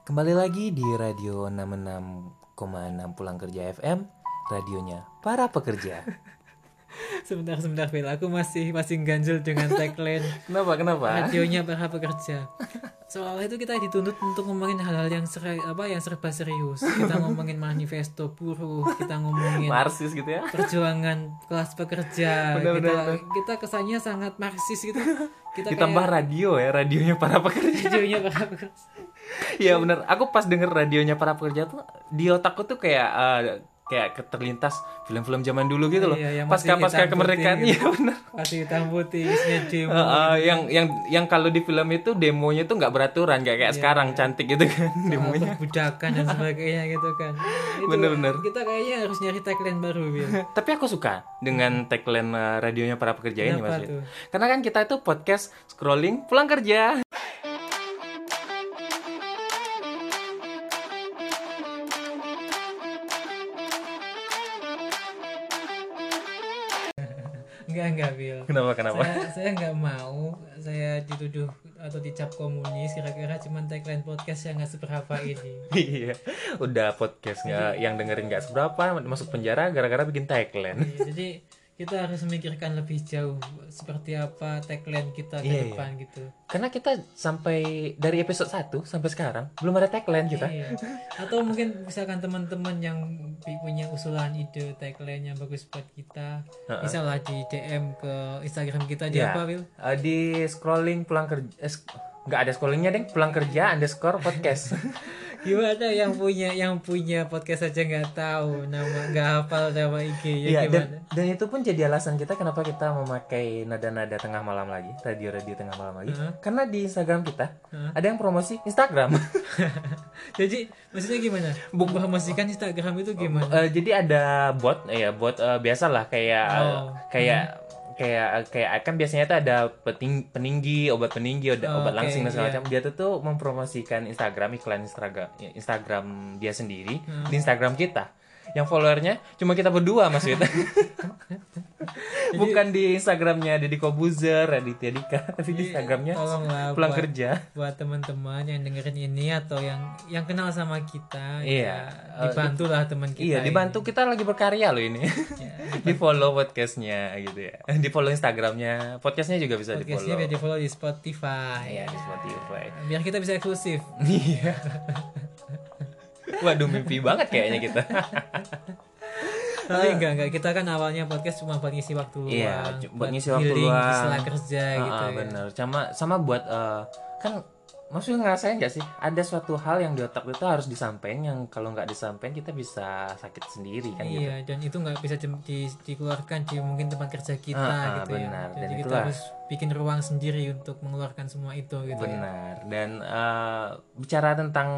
Kembali lagi di Radio 66,6 Pulang Kerja FM Radionya para pekerja Sebentar sebentar Phil, aku masih masih ganjel dengan tagline Kenapa, kenapa? radionya para pekerja. Soalnya itu kita dituntut untuk ngomongin hal-hal yang ser apa yang serba serius. Kita ngomongin manifesto buruh, kita ngomongin Marsis gitu ya perjuangan kelas pekerja. Benar, kita benar, kita kesannya sangat marxis gitu. Kita Ditambah kayak radio ya, radionya para pekerja radionya para pekerja. Iya bener, aku pas denger radionya para pekerja tuh Di otakku tuh kayak eh, Kayak terlintas film-film zaman dulu gitu loh Iya, Pasca-pasca hitam kemerdekaan putih Iya bener Masih hitam putih, isinya demo. Eh, eh, yang yang yang kalau di film itu demonya tuh nggak beraturan kayak kayak Iya. sekarang cantik gitu kan soal demonya perbudakan dan sebagainya gitu kan. Bener-bener. Kita kayaknya harus nyari tagline baru, Phil. Tapi aku suka dengan tagline eh, radionya para pekerja ini Kenapa Mas. Fit. tuh? Karena kan kita itu podcast scrolling pulang kerja. Enggak, Bill. Kenapa kenapa? Saya saya nggak mau saya dituduh atau dicap komunis kira-kira cuman tagline podcast yang nggak seberapa ini. Iya, udah podcast nggak yang dengerin nggak seberapa masuk penjara gara-gara bikin tagline. Iya, Jadi kita harus memikirkan lebih jauh seperti apa tagline kita ke Iya, iya. depan gitu. Karena kita sampai dari episode 1 sampai sekarang belum ada tagline kita. Iya. Atau mungkin misalkan teman-teman yang punya usulan ide tagline yang bagus buat kita, Heeh. bisa lah di DM ke Instagram kita di Iya. apa, Will? Eh, di scrolling pulang kerja eh, nggak ada scrollingnya deng pulang kerja underscore podcast Gimana yang punya yang punya podcast aja nggak tahu nama nggak hafal nama IG ya dan, gimana? dan itu pun jadi alasan kita kenapa kita memakai nada-nada tengah malam lagi radio-radio tengah malam lagi Heeh. karena di Instagram kita Heeh. ada yang promosi Instagram Jadi maksudnya gimana? Mempromosikan Instagram itu gimana? Eh, jadi ada bot ya bot eh, biasalah kayak Oh. kayak kayak kayak kan biasanya tuh ada peting, peninggi obat peninggi obat, Oh, obat langsing dan segala iya. macam dia tuh tuh mempromosikan Instagram iklan Instagram Instagram dia sendiri Hmm. di Instagram kita yang followernya cuma kita berdua mas Wita bukan di Instagramnya Deddy Kobuzer Raditya Dika tapi di Instagramnya Tolonglah pulang buat, kerja buat teman-teman yang dengerin ini atau yang yang kenal sama kita, Iya. ya, dibantulah teman kita. iya ini. dibantu kita lagi berkarya loh ini Ya, di follow podcastnya gitu ya di follow Instagramnya podcastnya juga bisa di Podcastnya follow biar di follow di Spotify. Iya di Spotify. Biar kita bisa eksklusif. Iya. Waduh mimpi banget kayaknya kita. Tapi enggak enggak kita kan awalnya podcast cuma buat ngisi waktu luang, Iya, buat ngisi waktu healing luang. di sela kerja gitu. Ah, ya. bener. Sama sama buat eh, kan maksudnya ngerasain nggak sih ada suatu hal yang di otak kita harus disampaikan yang kalau nggak disampaikan kita bisa sakit sendiri kan gitu. Iya, dan itu nggak bisa jem- di- dikeluarkan di mungkin tempat kerja kita Ah, ah, gitu benar. ya. Dan Jadi kita itulah- harus bikin ruang sendiri untuk mengeluarkan semua itu gitu ya. Benar. Dan eh, bicara tentang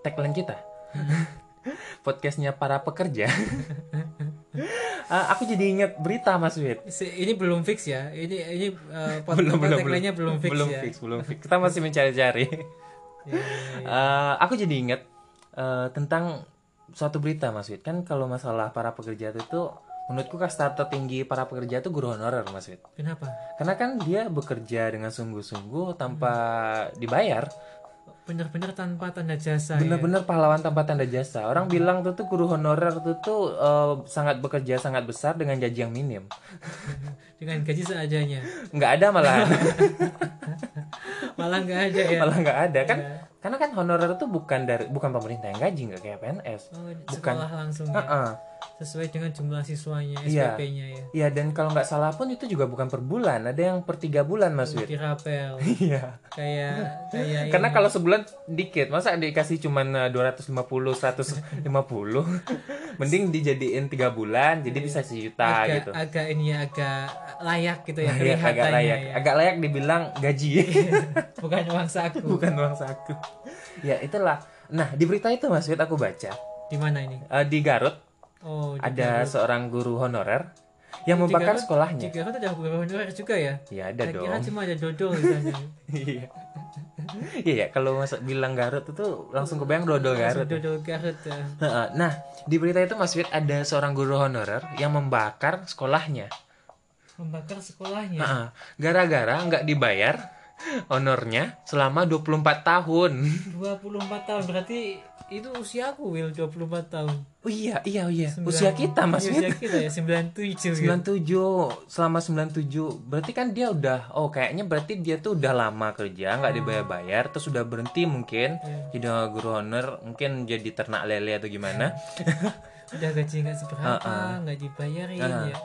tagline kita. Podcastnya para pekerja. Eh, aku jadi inget berita Mas Wid. Ini belum fix ya. Ini ini uh, pot- belum belum tagline-nya belum fix belum ya. fix belum fix kita masih mencari-cari Iya, iya, iya. Eh, aku jadi inget eh, tentang suatu berita Mas Wid kan kalau masalah para pekerja itu menurutku kasta tertinggi para pekerja itu guru honorer Mas Wid Kenapa? karena kan dia bekerja dengan sungguh-sungguh tanpa dibayar Bener-bener tanpa tanda jasa ya. bener-bener pahlawan tanpa tanda jasa orang bilang tuh tuh guru honorer tuh tuh eh, sangat bekerja sangat besar dengan gaji yang minim Dengan gaji seadanya. nggak ada malah Malah nggak ada ya. malah nggak ada kan Iya. karena kan honorer itu bukan dari bukan pemerintah yang gaji nggak kayak PNS Oh, Bukan. langsung ya. Heeh. Sesuai dengan jumlah siswanya, Iya. SPP-nya ya. Iya dan kalau nggak salah pun itu juga bukan per bulan, ada yang per tiga bulan mas Wid. Dirapel. Iya. kayak kayak Karena ini. kalau sebulan dikit, masa dikasih cuman eh, 250, 150, mending dijadiin tiga bulan, jadi bisa sejuta agak, gitu. agak ini ya agak layak gitu ya Iya, kelihatannya agak layak, ya. agak layak dibilang gaji, bukan uang saku bukan uang saku. Ya itulah. Nah di berita itu mas Wid aku baca di mana ini eh, di Garut oh ada seorang guru honorer yang membakar Garut- sekolahnya. di Garut ada guru honorer juga ya Ya ada saya kira dong. cuma ada dodol di sana Iya. Iya ya, kalau masa bilang Garut itu langsung kebayang dodol Garut. dodol Garut ya. Nah, di berita itu Mas Fit ada seorang guru honorer yang membakar sekolahnya. membakar sekolahnya. Gara-gara nggak dibayar honornya selama 24 tahun 24 tahun berarti itu usiaku Will 24 tahun. Oh iya iya iya. Sembilan- usia kita mas iya, usia kita ya 97 gitu. 97 selama 97 berarti kan dia udah oh kayaknya berarti dia tuh udah lama kerja nggak dibayar-bayar terus udah berhenti mungkin Iya. jadi guru honor mungkin jadi ternak lele atau gimana. Udah gaji nggak seberapa nggak dibayarin Uh-uh. ya.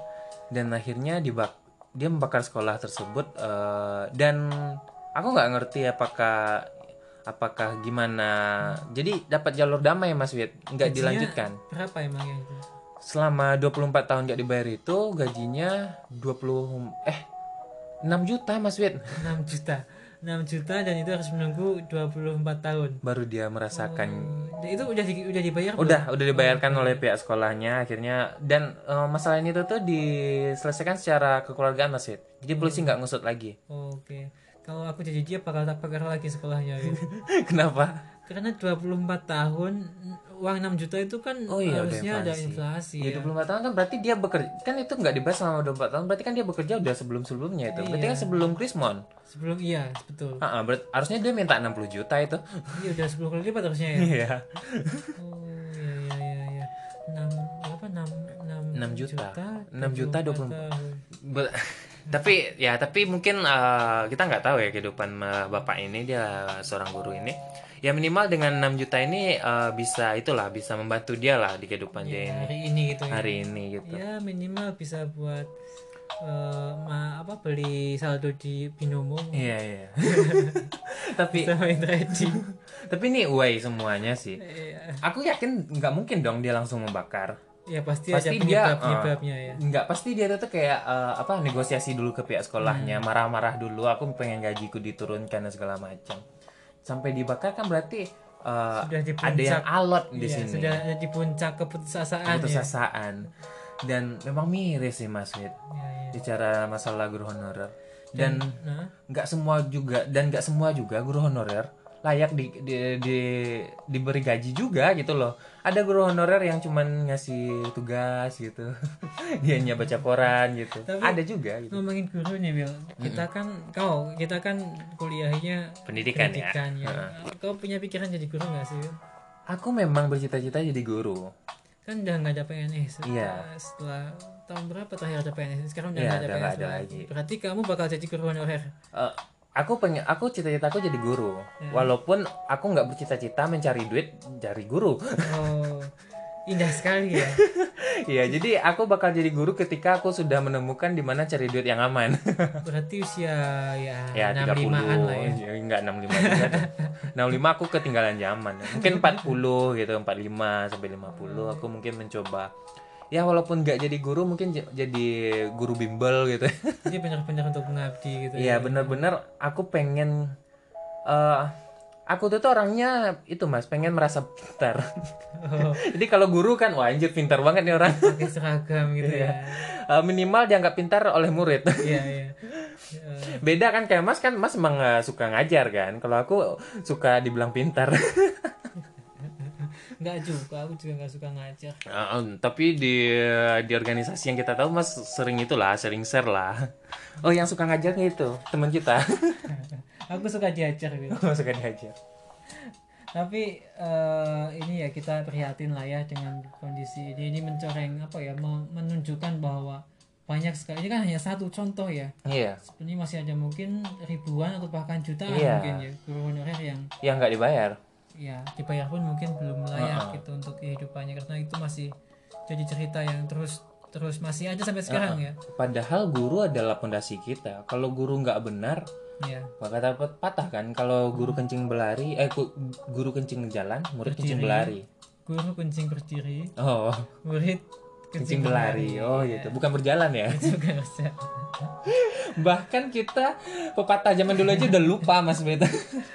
Dan akhirnya dibak dia membakar sekolah tersebut eh, dan aku nggak ngerti apakah apakah gimana? Jadi dapat jalur damai mas Wid nggak Gajinya dilanjutkan? berapa emangnya itu? Selama 24 tahun nggak dibayar itu gajinya 20 eh 6 juta mas Wid 6 juta. 6 juta dan itu harus menunggu 24 tahun. Baru dia merasakan. Oh, itu udah di- udah dibayar belum? udah udah dibayarkan oleh pihak sekolahnya akhirnya. Dan eh, masalah ini tuh tuh diselesaikan secara kekeluargaan mas Wid jadi polisi nggak ngusut lagi. Oke kalau aku jadi dia bakal tak bakar lagi sekolahnya Will. kenapa karena 24 tahun uang 6 juta itu kan Oh iya, harusnya ada inflasi. inflasi Ya, ya. 24 tahun kan berarti dia bekerja kan itu nggak dibahas selama 24 tahun berarti kan dia bekerja udah sebelum-sebelumnya itu. Berarti Iya. kan sebelum Krismon. sebelum iya betul Heeh, berat- harusnya dia minta 60 juta itu. iya udah 10 kali lipat harusnya ya Iya. oh iya iya iya iya 6 berapa 6 6 6 juta. 6 juta 24 24 tahun. Tapi ya tapi mungkin eh, kita nggak tahu ya kehidupan eh, bapak ini dia seorang guru ini. Ya minimal dengan 6 juta ini eh, bisa itulah bisa membantu dia lah di kehidupan dia Ya, ini hari ini gitu ya hari ini gitu. ya minimal bisa buat eh, ma apa beli saldo di binomo Iya iya. tapi bisa main trading tapi ini way semuanya sih. Iya. Aku yakin nggak mungkin dong dia langsung membakar. Ya pasti, Pasti ada dia, penyebab penyebabnya ya Nggak pasti dia tuh kayak eh, apa negosiasi dulu ke pihak sekolahnya, Hmm. marah-marah dulu. Aku pengen gajiku diturunkan dan segala macam. Sampai dibakar kan berarti eh, Sudah di ada yang alot di Iya, sini. sudah ada di puncak keputusasaan Putus ya. asaan. Dan memang miris sih Mas Wid Ya, ya. bicara masalah guru honorer. Dan Nah, nggak semua juga dan nggak semua juga guru honorer layak di, di, di- diberi gaji juga gitu loh. Ada guru honorer yang cuman ngasih tugas gitu. Dianya baca koran gitu. Tapi- ada juga gitu. ngomongin guru nih Will kita kan kau kita kan kuliahnya pendidikan, ya. pendidikan ya, kau punya pikiran jadi guru nggak sih Will? aku memang bercita-cita jadi guru. Kan udah nggak ada PNS setelah, Iya. setelah tahun berapa terakhir ada PNS sekarang udah Iya, nggak ada PNS ada lagi. lagi. berarti kamu bakal jadi guru honorer? Eh, aku pengen aku cita-citaku jadi guru Ya. walaupun aku nggak bercita-cita mencari duit dari guru oh indah sekali ya Iya, jadi aku bakal jadi guru ketika aku sudah menemukan di mana cari duit yang aman. berarti usia ya, ya 65 an lah ya ya, enggak 65 juga. 65 aku ketinggalan zaman mungkin 40 gitu 45 sampai 50 aku mungkin mencoba ya walaupun nggak jadi guru mungkin jadi guru bimbel gitu. Jadi benar-benar untuk mengabdi gitu Iya bener-bener aku pengen eh aku tuh tuh orangnya itu mas pengen merasa pintar. Oh, jadi kalau guru kan wah anjir pintar banget nih orang. Pakai seragam gitu ya. Eh, minimal dianggap pintar oleh murid. Iya iya. Ya, beda kan kayak mas kan mas emang eh, suka ngajar kan. Kalau aku suka dibilang pintar nggak juga aku juga nggak suka ngajar Uh, um, tapi di di organisasi yang kita tahu mas sering itulah sering share lah. Oh yang suka ngajarnya itu teman kita. Aku suka diajar gitu suka diajar. Tapi eh, ini ya kita prihatin lah ya dengan kondisi ini. Ini mencoreng apa ya me- menunjukkan bahwa banyak sekali ini kan hanya satu contoh ya. Iya. Sebenarnya masih ada mungkin ribuan atau bahkan jutaan Iya. mungkin ya guru honorer yang yang nggak dibayar ya dibayar pun mungkin belum layak gitu untuk kehidupannya karena itu masih jadi cerita yang terus terus masih ada sampai sekarang ya. Padahal guru adalah pondasi kita. Kalau guru nggak benar ya. bakal dapat patah kan. Kalau guru kencing berlari eh gu- guru kencing jalan murid kencing berlari. Guru kencing berdiri. Oh. Murid kencing berlari. oh gitu. Bukan berjalan ya? Kan bisa bahkan kita pepatah zaman dulu aja udah lupa mas Beta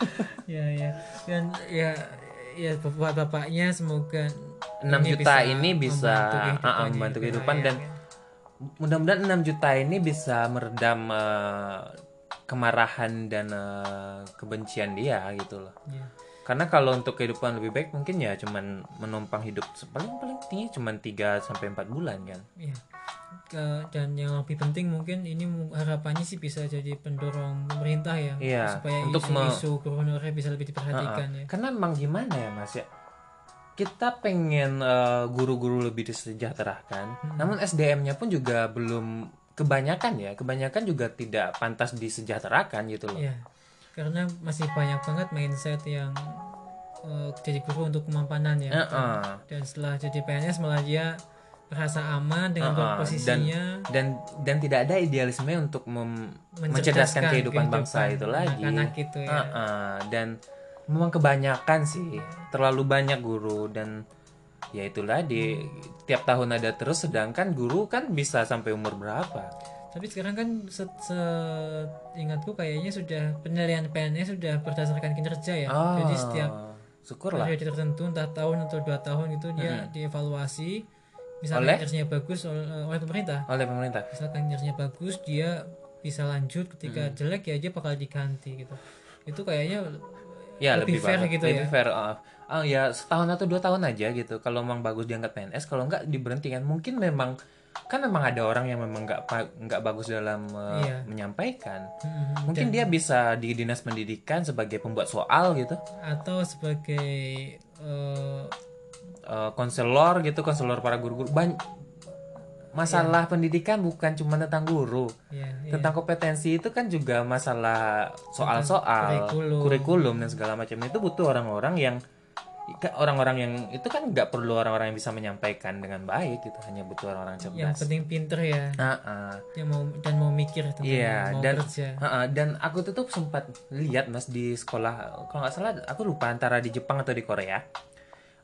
ya ya dan ya ya bapak bapaknya semoga 6 juta ini bisa membantu kehidupan layak, dan ya. mudah-mudahan 6 juta ini bisa meredam eh, kemarahan dan eh, kebencian dia gitu loh. Ya. Karena kalau untuk kehidupan lebih baik mungkin ya cuman menumpang hidup paling paling tinggi cuman 3 sampai 4 bulan kan Iya. Ke- dan yang lebih penting mungkin ini harapannya sih bisa jadi pendorong pemerintah ya Iya, supaya untuk isu-isu honorer bisa lebih diperhatikan ya Karena memang gimana ya Mas ya? Kita pengen eh, guru-guru lebih disejahterakan, Hmm. namun SDM-nya pun juga belum kebanyakan ya, kebanyakan juga tidak pantas disejahterakan gitu loh. Iya, karena masih banyak banget mindset yang eh, jadi guru untuk kemampanan ya. Heeh. Dan setelah jadi PNS malah dia merasa aman dengan Heeh, posisinya Dan dan tidak ada idealisme untuk mem- Mencerdaskan mencerdaskan kehidupan, bangsa kehidupan itu lagi. anak-anak itu ya. Heeh, dan memang kebanyakan sih, terlalu banyak guru dan ya itulah di tiap tahun ada terus sedangkan guru kan bisa sampai umur berapa? Tapi sekarang kan se ingatku kayaknya sudah penilaian PNS sudah berdasarkan kinerja ya. Oh, Jadi setiap syukurlah. periode tertentu entah tahun atau dua tahun itu dia dievaluasi. Misalnya Oleh? kinerjanya bagus oleh, oleh pemerintah. oleh pemerintah. misalkan kinerjanya bagus dia bisa lanjut ketika Hmm. jelek ya dia bakal diganti gitu itu kayaknya Ya Lebih lebih, fair banget. gitu lebih ya? fair. uh, uh, ya setahun atau dua tahun aja gitu. Kalau memang bagus diangkat PNS, kalau enggak diberhentikan. Mungkin memang kan memang ada orang yang memang nggak nggak bagus dalam uh, Iya. menyampaikan. hmm, Mungkin dia bisa di dinas pendidikan sebagai pembuat soal gitu, atau sebagai eh, Uh, konselor gitu, konselor para guru-guru. Ban- masalah pendidikan bukan cuma tentang guru, ya, ya, tentang kompetensi itu kan juga masalah soal-soal, kurikulum. kurikulum dan segala macam itu butuh orang-orang yang orang-orang yang itu kan nggak perlu orang-orang yang bisa menyampaikan dengan baik gitu, hanya butuh orang-orang yang cerdas. penting pinter ya. Nah, ah. yang mau dan mau mikir tentang Iya, mau dan kerja. Ha-ha, dan aku tuh, tuh sempat lihat mas di sekolah kalau nggak salah aku lupa antara di Jepang atau di Korea.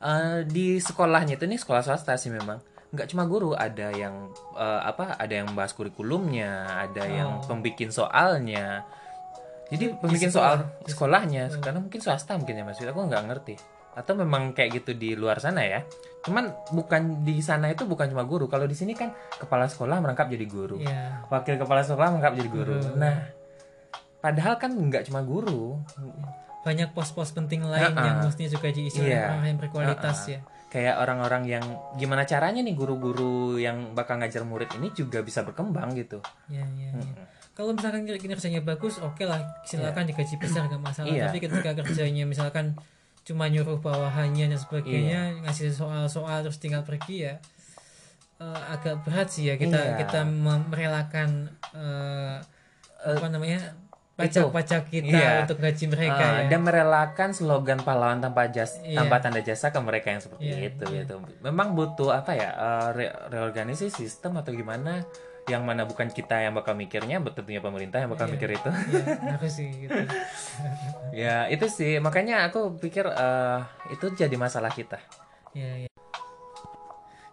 Eh, di sekolahnya itu nih sekolah swasta sih memang nggak cuma guru ada yang eh, apa ada yang bahas kurikulumnya ada yang pembikin soalnya. Jadi pembikin soal sekolahnya karena mungkin swasta mungkin ya mas aku nggak ngerti atau memang kayak gitu di luar sana ya cuman bukan di sana itu bukan cuma guru kalau di sini kan kepala sekolah merangkap jadi guru ya wakil kepala sekolah merangkap jadi guru. Nah, padahal kan nggak cuma guru, banyak pos-pos penting lain Ha-ha. yang mestinya juga diisi oleh Iya. orang yang berkualitas Ha-ha. ya kayak orang-orang yang gimana caranya nih guru-guru yang bakal ngajar murid ini juga bisa berkembang gitu. ya ya, ya. kalau misalkan kinerjanya bagus oke lah silakan digaji besar nggak masalah Iya. tapi ketika kerjanya misalkan cuma nyuruh bawahannya dan Iya. sebagainya ngasih soal-soal terus tinggal pergi ya eh, agak berat sih ya kita Iya. kita merelakan eh, apa namanya pajak-pajak kita Iya. untuk gaji mereka Ah, ya Dan merelakan slogan pahlawan tanpa jas Iya. tanpa tanda jasa ke mereka yang seperti Iya, itu iya. gitu. Memang butuh apa ya eh, re- reorganisasi sistem atau gimana yang mana bukan kita yang bakal mikirnya, tentunya pemerintah yang bakal Iya. mikir itu. ya harus sih gitu ya itu sih makanya aku pikir eh, itu jadi masalah kita. ya, ya.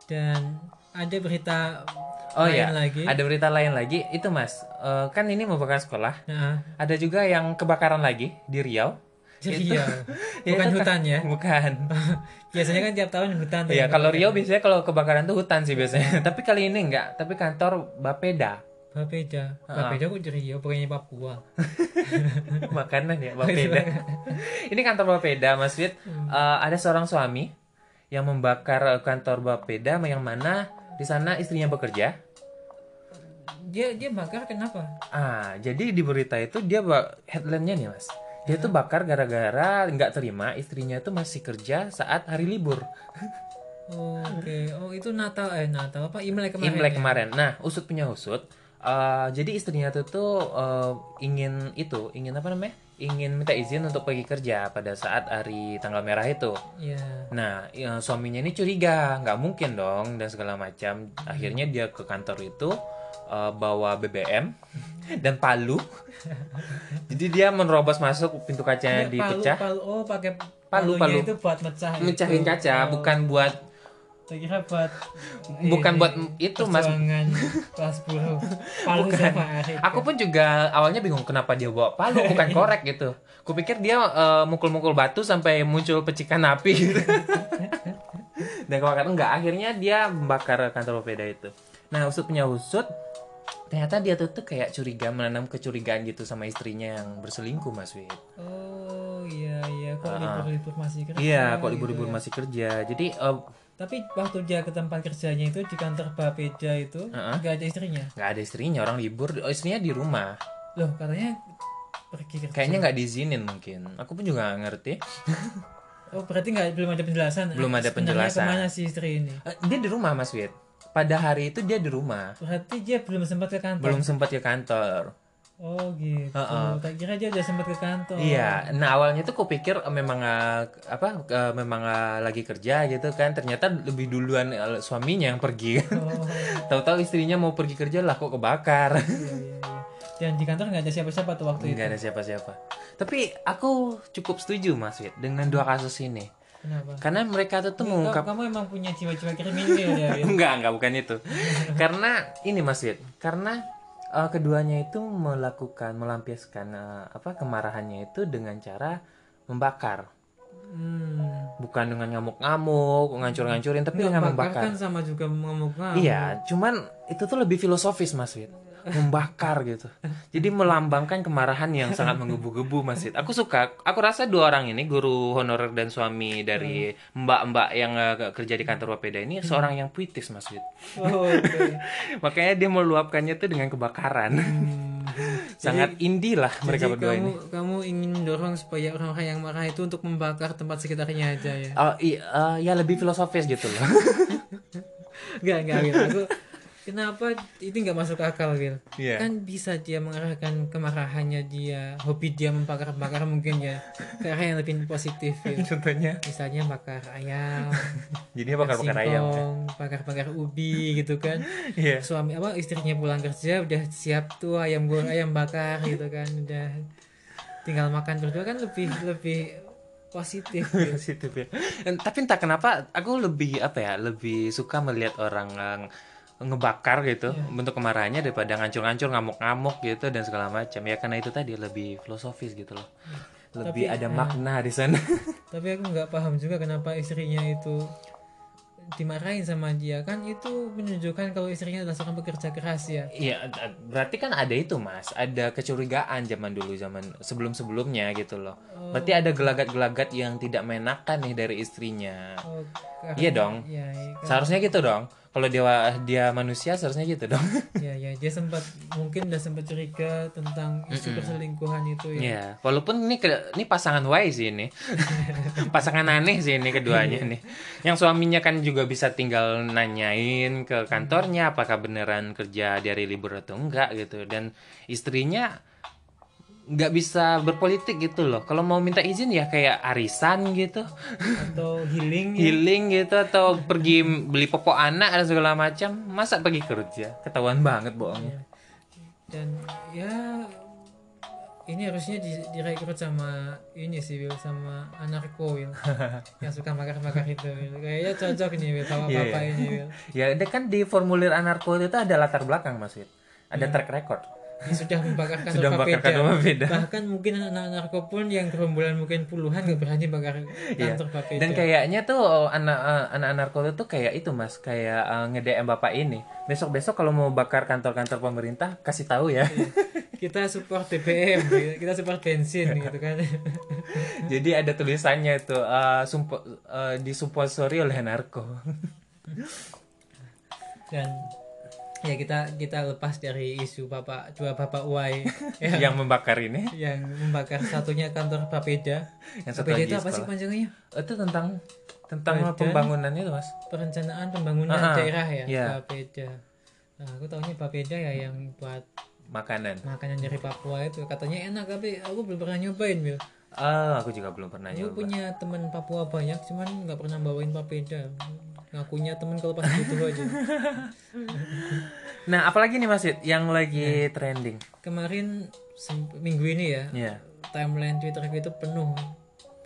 dan ada berita Oh lain ya, lagi ada berita lain lagi itu mas, Eh, kan ini merupakan sekolah. nah, Ada juga yang kebakaran lagi di Riau. Jadi ya Ya, bukan itu hutan ya Bukan. biasanya kan tiap tahun hutan Iya, kalau kebakaran. Riau biasanya kalau kebakaran tuh hutan sih biasanya. tapi kali ini enggak, tapi kantor Bapeda. Bapeda Bapeda kok di Riau bukannya Papua Makanan ya Bapeda. ini kantor Bapeda, Mas Fit. Eh, ada seorang suami yang membakar eh, kantor Bapeda yang mana di sana istrinya bekerja. dia dia bakar kenapa Ah, jadi di berita itu dia headline-nya nih, Mas. Dia tuh bakar gara-gara nggak terima istrinya tuh masih kerja saat hari libur. oh, oke oh itu Natal eh Natal apa Imlek kemarin Imlek ya? kemarin. Nah, usut punya usut. eh, jadi istrinya tuh tuh eh, ingin itu, ingin apa namanya? Ingin minta izin untuk pergi kerja pada saat hari tanggal merah itu. Iya. Nah, ya, suaminya ini curiga, nggak mungkin dong dan segala macam. Akhirnya dia ke kantor itu eh, bawa BBM dan palu. Jadi dia menerobos masuk pintu kacanya Palu- dipecah, palu, oh pakai Palu, palu. itu buat mecah mecahin itu. kaca, Oh, bukan buat saya kira buat bukan ini, buat itu mas. kelas 10 palu sama air Aku pun juga awalnya bingung kenapa dia bawa palu bukan korek gitu. Kupikir dia eh, mukul-mukul batu sampai muncul pecikan api gitu. Dan kebakaran enggak, akhirnya dia membakar kantor Bapeda itu. Nah, usut punya usut, ternyata dia tuh, tuh kayak curiga menanam kecurigaan gitu sama istrinya yang berselingkuh, Mas Wid. oh iya iya. Kok libur-libur masih kerja Iya, kok gitu libur-libur ya. masih kerja. Jadi eh, tapi waktu dia ke tempat kerjanya itu di kantor Bapeda itu nggak ada istrinya? Nggak ada istrinya orang libur. Oh, istrinya di rumah. Loh katanya pergi kerja. Kayaknya nggak diizinin mungkin. Aku pun juga nggak ngerti. Oh berarti nggak belum ada penjelasan. Belum ada Sebenarnya penjelasan. ke mana si istri ini? Eh, dia di rumah mas Wid pada hari itu dia di rumah berarti dia belum sempat ke kantor belum sempat ke kantor oh gitu Heeh. tak kira dia udah sempat ke kantor Iya, nah awalnya tuh kupikir eh, memang eh, apa eh, memang lagi kerja gitu kan, ternyata lebih duluan suaminya yang pergi. oh Tahu-tahu istrinya mau pergi kerja lah kok kebakar. iya iya iya dan di kantor nggak ada siapa-siapa tuh waktu itu Nggak ada siapa-siapa. Tapi aku cukup setuju Mas Wid dengan dua kasus ini. Kenapa Karena mereka tuh tuh Kamu- mengungkap kamu emang punya jiwa-jiwa kriminal ya enggak, enggak bukan itu. Karena ini Mas Wid, karena eh, keduanya itu melakukan melampiaskan eh, apa kemarahannya itu dengan cara membakar. hmm. Bukan dengan ngamuk-ngamuk, ngancur-ngancurin, tapi Nggak, dengan bakar membakar. kan sama juga mengamuk Iya, cuman itu tuh lebih filosofis Mas Wid. Membakar gitu. Jadi melambangkan kemarahan yang sangat menggebu-gebu Mas Wid. Aku suka, aku rasa dua orang ini guru honorer dan suami dari mbak-mbak yang eh, kerja di kantor Wapeda ini seorang yang puitis Mas Wid. oh, oke Makanya dia meluapkannya tuh dengan kebakaran. Hmm. Sangat indie lah mereka Jadi berdua kamu, ini. kamu ingin dorong supaya orang-orang yang marah itu untuk membakar tempat sekitarnya aja ya? Oh, iya, eh, ya lebih filosofis gitu loh. Enggak, enggak, Wil. Aku kenapa itu nggak masuk akal, Wil? Iya. Kan bisa dia mengarahkan kemarahannya dia, hobi dia membakar-bakar mungkin ya ke arah yang lebih positif, Wil. Contohnya. Misalnya bakar ayam, Jadi bakar-bakar ayam. singkong, bakar-bakar ubi gitu kan. Iya. Suami apa istrinya pulang kerja udah siap tuh ayam goreng, ayam bakar gitu kan, udah tinggal makan berdua kan lebih lebih positif. Positif ya. Tapi entah kenapa aku lebih apa ya, lebih suka melihat orang eh, ngebakar gitu bentuk kemarahannya daripada ngancur-ngancur ngamuk-ngamuk gitu dan segala macam ya karena itu tadi lebih filosofis gitu loh lebih Tapi, ada eh, makna di sana Tapi aku nggak paham juga kenapa istrinya itu dimarahin sama dia kan itu menunjukkan kalau istrinya adalah seorang pekerja keras ya. Iya, berarti kan ada itu mas, ada kecurigaan zaman dulu zaman sebelum sebelumnya gitu loh. Berarti ada gelagat-gelagat yang tidak menakan nih dari istrinya. Oh, Iya dong. Iya, kan- Seharusnya gitu dong. Kalau dia dia manusia seharusnya gitu dong. iya, iya, dia sempat mungkin udah sempat curiga tentang isu perselingkuhan itu ya. Iya, walaupun ini ke- ini pasangan sih ini. pasangan aneh sih ini keduanya nih. Yang suaminya kan juga bisa tinggal nanyain ke kantornya apakah beneran kerja di hari libur atau enggak gitu dan istrinya nggak bisa berpolitik gitu loh. Kalau mau minta izin ya kayak arisan gitu, Atau healing ya. healing gitu atau pergi beli popok anak dan segala macam. Masa pergi kerja? Ketahuan banget bohongnya. Dan ya ini harusnya di, direkrut sama ini sih Will sama anarko Will yang suka bakar-bakar itu Will. Kayaknya cocok nih Will sama Iya, bapak iya. ini Will. Ya, kan di formulir anarko itu ada latar belakang Mas. Ada track record. Yang sudah membakar Sudah membakar kantor Papeda. Bahkan mungkin anak narko pun yang gerombolan mungkin puluhan gak berani bakar Iya. Papeda. Dan kayaknya tuh anak eh, anak narko itu kayak itu Mas, kayak eh, nge-DM Bapak ini. Besok-besok kalau mau bakar kantor-kantor pemerintah kasih tahu ya. kita support BBM, kita support bensin gitu kan. Jadi ada tulisannya itu eh, sumpo- eh, disupponsori oleh narko. Dan ya kita kita lepas dari isu bapak dua bapak Y yang, yang membakar ini. yang membakar satunya kantor Papeda. Yang satu Papeda itu apa sih panjangnya? Itu tentang tentang Badan. pembangunan itu Mas. Perencanaan pembangunan Ah, ah. daerah ya, Iya. Papeda. Nah, aku tahunya Papeda ya yang buat Makanan. makanan dari Papua itu katanya enak tapi aku belum pernah nyobain Bil. Ah, aku juga belum pernah Aku nyoba. punya teman Papua banyak cuman nggak pernah bawain papeda. Ngakunya temen kalau pas butuh aja. Nah, apalagi nih Mas yang lagi trending. Kemarin minggu ini ya Iya. timeline Twitter itu penuh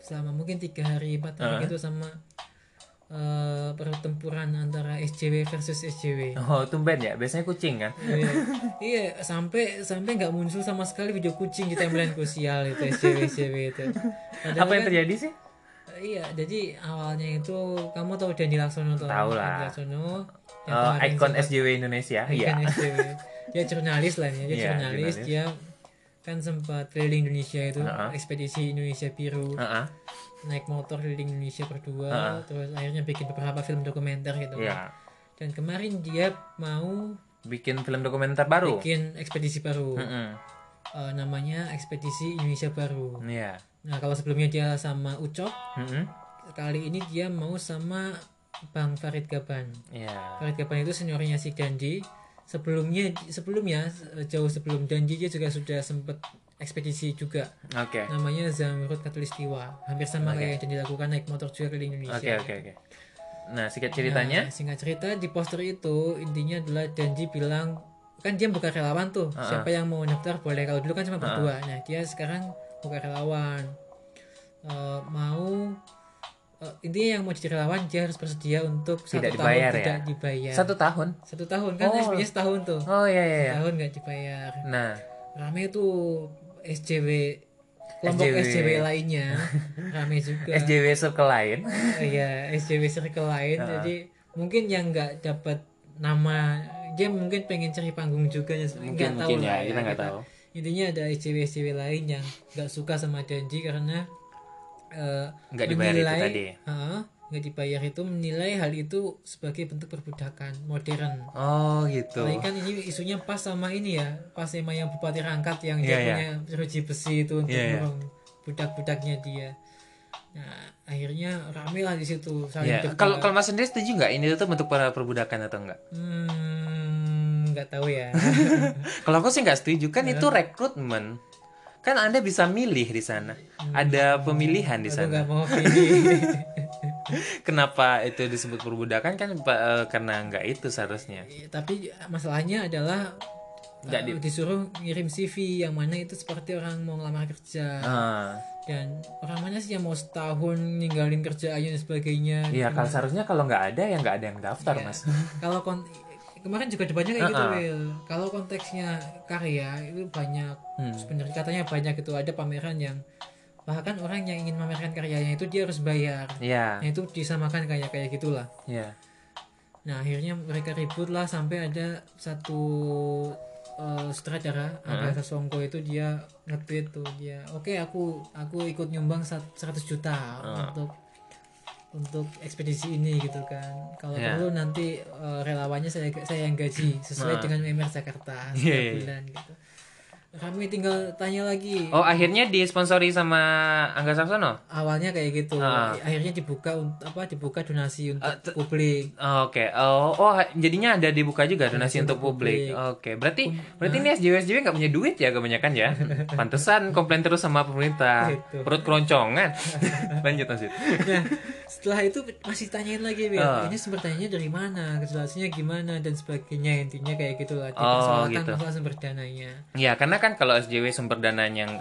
selama mungkin tiga hari empat hari gitu sama eh, pertempuran antara SJW versus SJW. Oh, tumben ya. Biasanya kucing kan. Iya, iya sampai sampai nggak muncul sama sekali video kucing di timeline krusial itu SJW SJW itu. Padahal Apa yang kan- terjadi sih? Iya, jadi awalnya itu kamu tahu Dandi Laksono tuh. Tahu Dandi lah. Laksono. yang Oh, kemarin ikon SJW Indonesia. ikon Iya. SJW. Dia jurnalis lah ya, dia Iya, jurnalis, jurnalis. dia kan sempat keliling Indonesia itu Ha-ha. ekspedisi Indonesia Biru Heeh. naik motor keliling Indonesia berdua Ha-ha. terus akhirnya bikin beberapa film dokumenter gitu Iya. dan kemarin dia mau Bikin film dokumenter baru. bikin ekspedisi baru Mm-mm. Eh, namanya ekspedisi Indonesia Baru Iya. Nah kalau sebelumnya dia sama Ucok Mm-mm. kali ini dia mau sama Bang Farid Gaban Iya. Farid Gaban itu seniornya si Danji sebelumnya sebelumnya jauh sebelum Danji dia juga sudah sempat ekspedisi juga Oke. namanya Zamrud Katulistiwa hampir sama kayak yang dilakukan naik motor juga keliling Oke Indonesia oke oke. Nah, singkat ceritanya. Nah, singkat cerita di poster itu intinya adalah Danji bilang kan dia buka relawan tuh siapa yang mau daftar boleh kalau dulu kan cuma berdua nah dia sekarang relawan Eh, mau eh, intinya yang mau jadi relawan dia harus bersedia untuk Tidak satu dibayar tahun ya? tidak dibayar Satu tahun. satu tahun kan Oh. SPnya setahun tuh Oh iya iya. iya. tahun nggak dibayar Nah, rame tuh SJW kelompok SJW. SJW, lainnya rame juga SJW circle lain. Iya, SJW circle lain. Jadi mungkin yang nggak dapat nama dia mungkin pengen cari panggung juga ya nggak tahu mungkin lah ya, kita nggak Kita- tahu. Intinya ada SJW lain yang nggak suka sama Danji karena eh, Nggak dibayar itu tadi. Heeh, nggak dibayar itu menilai hal itu sebagai bentuk perbudakan modern. Oh gitu. Apalagi kan ini isunya pas sama ini ya, pas sama yang Bupati Rangkat yang dia Iya, iya. punya jeruji besi itu untuk Iya, iya. mendorong budak-budaknya dia. Nah, akhirnya rame lah di situ saling Ya, debat. kalau kalau Mas sendiri setuju nggak ini tuh bentuk para perbudakan atau enggak? Hmm, nggak tahu ya. Kalau aku sih nggak setuju kan Iya. itu rekrutmen. Kan Anda bisa milih di sana. Ada pemilihan di sana. nggak mau pilih. Kenapa itu disebut perbudakan kan eh, karena nggak itu seharusnya. Tapi masalahnya adalah Nggak eh, disuruh ngirim CV yang mana itu seperti orang mau ngelamar kerja. Ah, Dan orang mana sih yang mau setahun ninggalin kerjaannya dan sebagainya. iya kalau seharusnya kalau nggak ada ya nggak ada yang daftar Iya. mas. kalau kon kemarin juga debatnya kayak gitu Uh-uh. Will kalau konteksnya karya itu banyak. Hmm. sebenarnya katanya banyak itu ada pameran yang bahkan orang yang ingin memamerkan karyanya itu dia harus bayar. Iya, nah itu disamakan kayak kayak gitulah. Iya. nah akhirnya mereka ribut lah sampai ada satu eh, sutradara Agatha Songko itu dia nge-tweet tuh dia oke aku aku ikut nyumbang sat- 100 juta untuk untuk ekspedisi ini gitu kan kalau Ya. perlu nanti eh, relawannya saya saya yang gaji sesuai dengan UMR Jakarta Iya, setiap iya, iya. bulan gitu kami tinggal tanya lagi Oh akhirnya disponsori sama Angga Samsono? awalnya kayak gitu Ah. akhirnya dibuka untuk apa dibuka donasi untuk t- publik Oh, Oke, oh, oh jadinya ada dibuka juga donasi untuk untuk publik. publik. Oke, berarti berarti ini SJW SJW nggak punya duit ya kebanyakan ya. Pantesan komplain terus sama pemerintah. Gitu. Perut keroncongan. Lanjut lanjut. Nah, setelah itu masih tanyain lagi. Ah. Ini sumber dananya dari mana, kejelasannya gimana dan sebagainya. Intinya kayak gitulah. Oh, gitu. masalah sumber dananya. Ya karena kan kalau SJW sumber dananya yang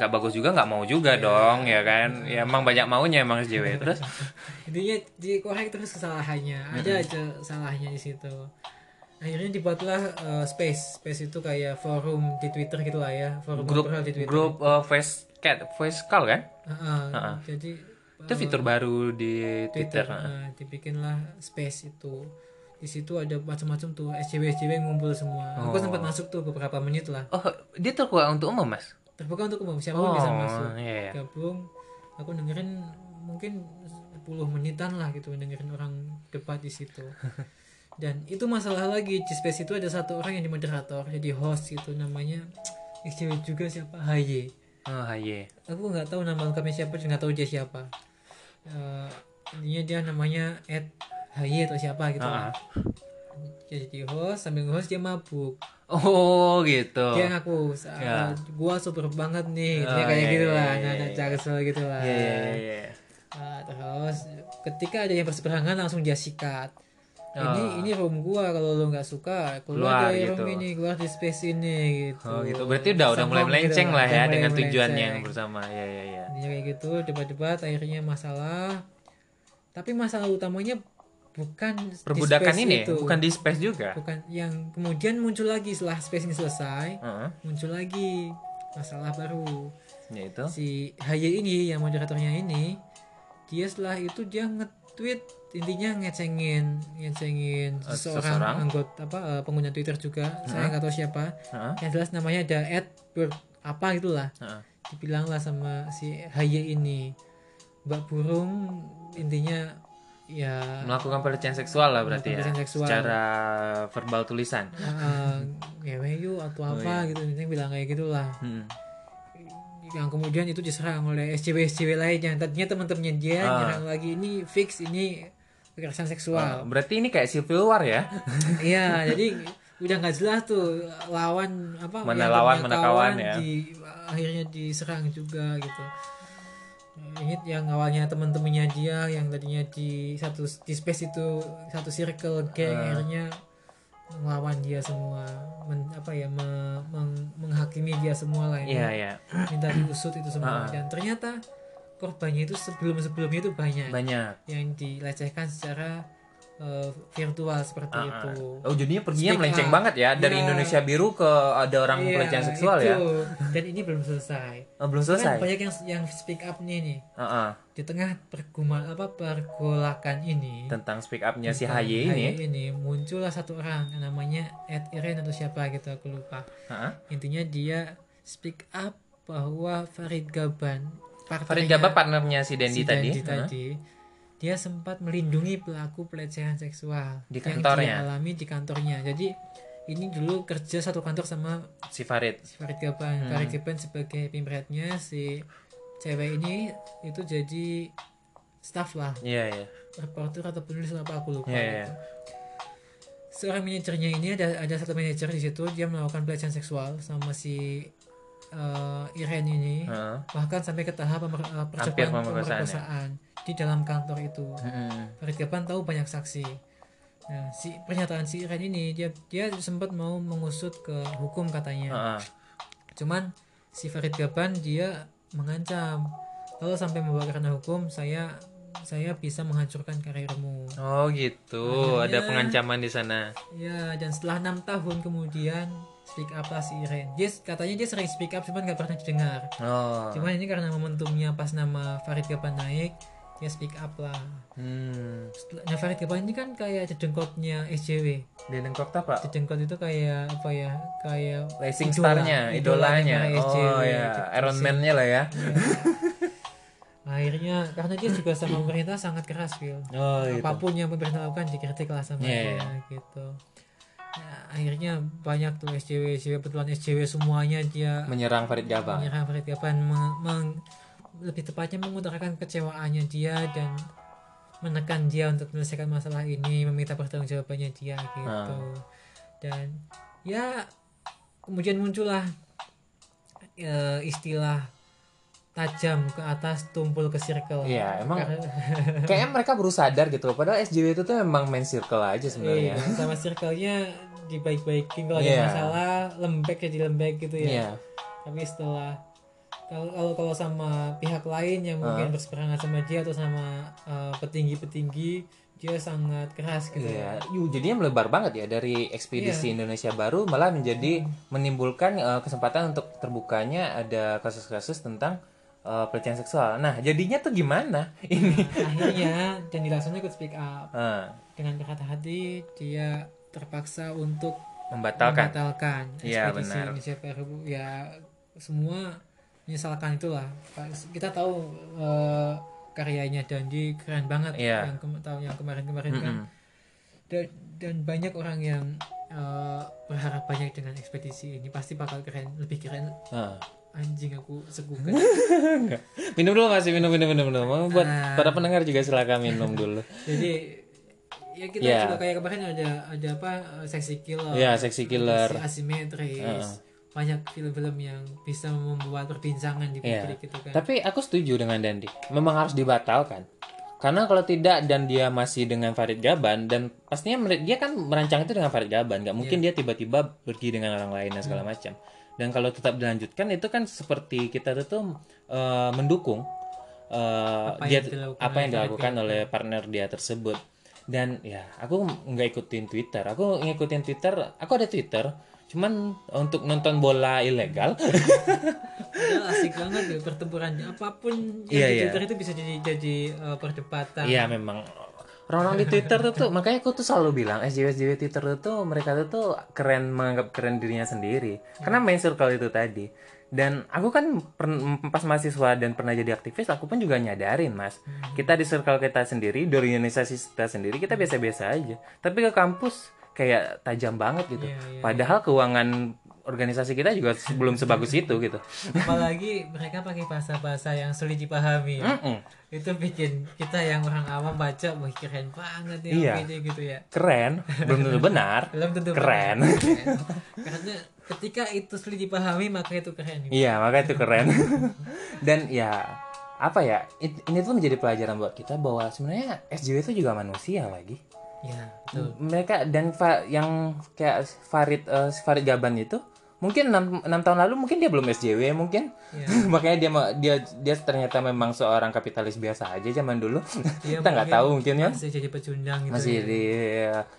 nggak bagus juga nggak mau juga dong ya kan. Ya emang banyak maunya emang SJW terus. Intinya dikorek terus kesalahannya. Ada aja salahnya di situ. Akhirnya dibuatlah uh, space. Space itu kayak forum di Twitter gitu lah ya. Forum grup di Twitter. grup uh, voice cat voice call kan? Ah, ah. Jadi Itu fitur baru di Twitter, Twitter. nah, dibikinlah space itu di situ ada macam-macam tuh SJW SJW ngumpul semua aku Oh. sempat masuk tuh beberapa menit lah Oh, dia terbuka untuk umum, Mas? terbuka untuk umum siapa pun bisa masuk iya, iya. gabung aku dengerin mungkin 10 menitan lah gitu dengerin orang debat di situ dan itu masalah lagi di space itu ada satu orang yang di moderator jadi host gitu namanya SJW juga siapa HY Oh, iya. aku nggak tahu nama lengkapnya siapa nggak tahu dia siapa Eh, intinya dia namanya Ed Haye atau siapa gitu lah. dia jadi host sambil host dia mabuk Oh, gitu. dia ngaku "Sa- Ya. gua super banget nih Oh, dia kayak iya, gitu iya, lah nah iya. jaksel gitu lah Iya, iya, iya. Nah, terus ketika ada yang berseberangan langsung dia sikat ini Oh. ini room gua kalau lo nggak suka Keluar keluar, dari room gitu. ini keluar di space ini gitu Oh, gitu. Berarti udah udah mulai gitu melenceng lah udah ya mulai dengan melenceng. tujuannya yang bersama. Iya, iya, iya. Intinya kayak gitu debat-debat akhirnya masalah tapi masalah utamanya bukan di Perbudakan space ini itu. bukan di space juga. bukan yang kemudian muncul lagi setelah space ini selesai Heeh. muncul lagi masalah baru Yaitu si Haye ini yang moderatornya ini dia setelah itu dia nge-tweet intinya ngecengin ngecengin Eh, seseorang seseorang. anggota apa eh, pengguna Twitter juga saya nggak tahu siapa Heeh. yang jelas namanya ada Ed Bird apa gitulah Heeh. dibilang lah sama si Haye ini Mbak Burung intinya ya melakukan pelecehan seksual lah berarti ya seksual. secara verbal tulisan uh, ngewe yuk atau apa gitu intinya bilang kayak gitulah Hmm. yang kemudian itu diserang oleh SCW SCW lainnya tadinya teman-temannya dia Ah. nyerang lagi ini fix ini kekerasan Oh, seksual berarti ini kayak civil war ya iya jadi udah nggak jelas tuh lawan apa Mana yang lawan, mana kawan ya. di akhirnya diserang juga gitu ingat yang awalnya teman-temannya dia yang tadinya di satu di space itu satu circle geng akhirnya melawan dia semua men- apa ya me- meng- menghakimi dia semua lah ini. Iya iya. Minta diusut itu semua. Dan ternyata korbannya itu sebelum sebelumnya itu banyak. Banyak. Yang dilecehkan secara eh, virtual seperti Ah, itu oh jadinya perginya Speak melenceng up. banget ya dari Iya. Indonesia biru ke ada orang Iya, pelecehan seksual itu. ya dan ini belum selesai oh, belum kan selesai banyak yang yang speak up nih nih Heeh. di tengah perguma apa pergolakan ini tentang speak upnya si Haye ini HY ini muncullah satu orang namanya Ed Iren atau siapa gitu aku lupa Heeh. intinya dia speak up bahwa Farid Gaban Farid partainya- Gaba partnernya si Dendi si tadi Dendi Heeh. tadi, dia sempat melindungi pelaku pelecehan seksual Di yang kantornya. dia alami di kantornya. Jadi ini dulu kerja satu kantor sama si Farid si Farid Gaban. Hmm. Farid Gaban sebagai pimretnya si cewek ini itu jadi staff lah, iya iya reporter atau penulis apa aku lupa. Iya, iya. gitu. Seorang manajernya ini ada ada satu manajer di situ dia melakukan pelecehan seksual sama si eh, Iren ini Heeh. bahkan sampai ke tahap pemer, uh, percobaan pemerkosaan, ya? Di dalam kantor itu. Mm-mm. Farid Gaban tahu banyak saksi. Nah, si pernyataan si Iren ini dia dia sempat mau mengusut ke hukum katanya. Heeh. Cuman si Farid Gaban dia mengancam kalau sampai membawa ke ranah hukum saya saya bisa menghancurkan karirmu. oh gitu ada Akhirnya- pengancaman di sana Ya, dan setelah enam tahun kemudian speak up lah si Iren. Dia katanya dia sering speak up cuman nggak pernah didengar. oh Cuman ini karena momentumnya pas nama Farid Gaban naik, dia speak up lah. hmm. Setelah- Nah Farid Gaban ini kan kayak cedengkotnya SJW. Dedengkok apa Cedengkot itu kayak apa ya? Kayak Racing idola, star-nya, idolanya. para SJW, Oh ya, gitu Iron sih. Man-nya lah ya. Akhirnya karena dia juga sama pemerintah sangat keras, Phil. Oh, Apa pun yang pemerintah lakukan dikritik lah sama Iya, dia gitu. Nah, akhirnya banyak tuh SJW, SJW betulan SJW semuanya dia Menyerang Farid Gaba. menyerang Farid Gaban meng- meng- lebih tepatnya mengutarakan kecewaannya dia dan menekan dia untuk menyelesaikan masalah ini meminta pertanggungjawabannya dia gitu Ah. dan ya kemudian muncullah eh, istilah tajam ke atas tumpul ke circle Iya, emang Karena- kayaknya mereka baru sadar gitu. Padahal SJW itu tuh memang main circle aja iya, sebenarnya. sama circle-nya dibaik-baikin kalau Iya. ada masalah lembek jadi lembek gitu ya Iya. tapi setelah kalau kalau kalau sama pihak lain yang mungkin berseberangan sama dia atau sama uh, petinggi-petinggi dia sangat keras gitu Iya, Yuh, jadinya melebar banget ya dari ekspedisi Iya. Indonesia Baru malah menjadi Hmm. menimbulkan eh, kesempatan untuk terbukanya ada kasus-kasus tentang eh, pelecehan seksual. Nah, jadinya tuh gimana? Ini akhirnya dan Laksono ikut speak up Ah, dengan berkata hati dia terpaksa untuk membatalkan. membatalkan Iya, ekspedisi benar. Indonesia Baru ya semua menyesalkan itulah kita tahu uh, karyanya Dandi keren banget Iya. yang tahun yang kemarin-kemarin kan Mm-mm. dan, dan banyak orang yang uh, berharap banyak dengan ekspedisi ini pasti bakal keren lebih keren Ah. anjing aku segukan Minum dulu masih minum minum minum minum. Mau Buat Ah. para pendengar juga silakan minum dulu. jadi ya kita Iya. juga kayak kemarin ada ada apa uh, seksi killer Iya, Seksi Killer. si asimetris Heeh. Banyak film-film yang bisa membuat perbincangan di Iya. publik gitu kan Tapi aku setuju dengan Dandi. Memang harus dibatalkan. Karena kalau tidak dan dia masih dengan Farid Gaban dan pastinya dia kan merancang itu dengan Farid Gaban, nggak mungkin dia tiba-tiba pergi dengan orang lain dan segala macam. Dan kalau tetap dilanjutkan itu kan seperti kita tuh eh, mendukung eh, Apa dia yang dilakukan apa yang oleh dilakukan oleh partner dia tersebut. Dan ya aku nggak ikutin Twitter. Aku ngikutin Twitter. Aku ada Twitter. Cuman untuk nonton bola ilegal. Asik banget ya pertempuran apa pun yang Iya, di iya. Twitter itu bisa jadi jadi uh, perdebatan. Iya memang. Orang-orang di Twitter tuh, tuh makanya aku tuh selalu bilang SJW SJW Twitter tuh, tuh mereka tuh, tuh keren menganggap keren dirinya sendiri. Karena main circle itu tadi. Dan aku kan per- pas mahasiswa dan pernah jadi aktivis aku pun juga nyadarin mas. Hmm. kita di circle kita sendiri di organisasi kita sendiri kita biasa-biasa aja. Tapi ke kampus kayak tajam banget gitu Iya, iya, padahal keuangan organisasi kita juga belum sebagus itu gitu apalagi mereka pakai bahasa-bahasa yang sulit dipahami ya. Mm-mm. itu bikin kita yang orang awam baca wah keren banget ya Iya. gitu, gitu ya keren belum tentu benar belum tentu Keren. benar. Keren. karena ketika itu sulit dipahami maka itu keren Iya, maka itu keren. Dan ya apa ya? Ini tuh menjadi pelajaran buat kita bahwa sebenarnya SJW itu juga manusia lagi. Ya betul Mereka dan fa- yang kayak Farid eh, Farid Gaban itu mungkin enam enam tahun lalu mungkin dia belum SJW mungkin Iya. makanya dia dia dia ternyata memang seorang kapitalis biasa aja zaman dulu Dia kita nggak tahu mungkin ya masih jadi pecundang gitu masih ya. di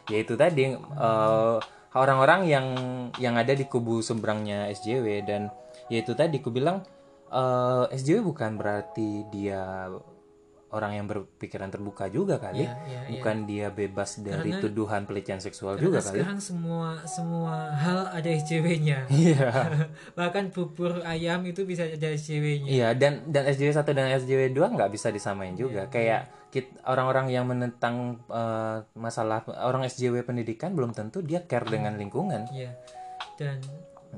ya itu tadi eh, orang-orang yang yang ada di kubu seberangnya SJW dan ya itu tadi ku bilang eh, SJW bukan berarti dia orang yang berpikiran terbuka juga kali. Iya, iya, iya. bukan dia bebas dari Karena- tuduhan pelecehan seksual juga kali. sekarang semua semua hal ada SJW-nya iya. Bahkan bubur ayam itu bisa ada SJW-nya iya dan dan SJW 1 dan SJW 2 nggak bisa disamain juga. Kayak kit- orang-orang yang menentang eh, masalah orang SJW pendidikan belum tentu dia care dengan lingkungan. Iya. dan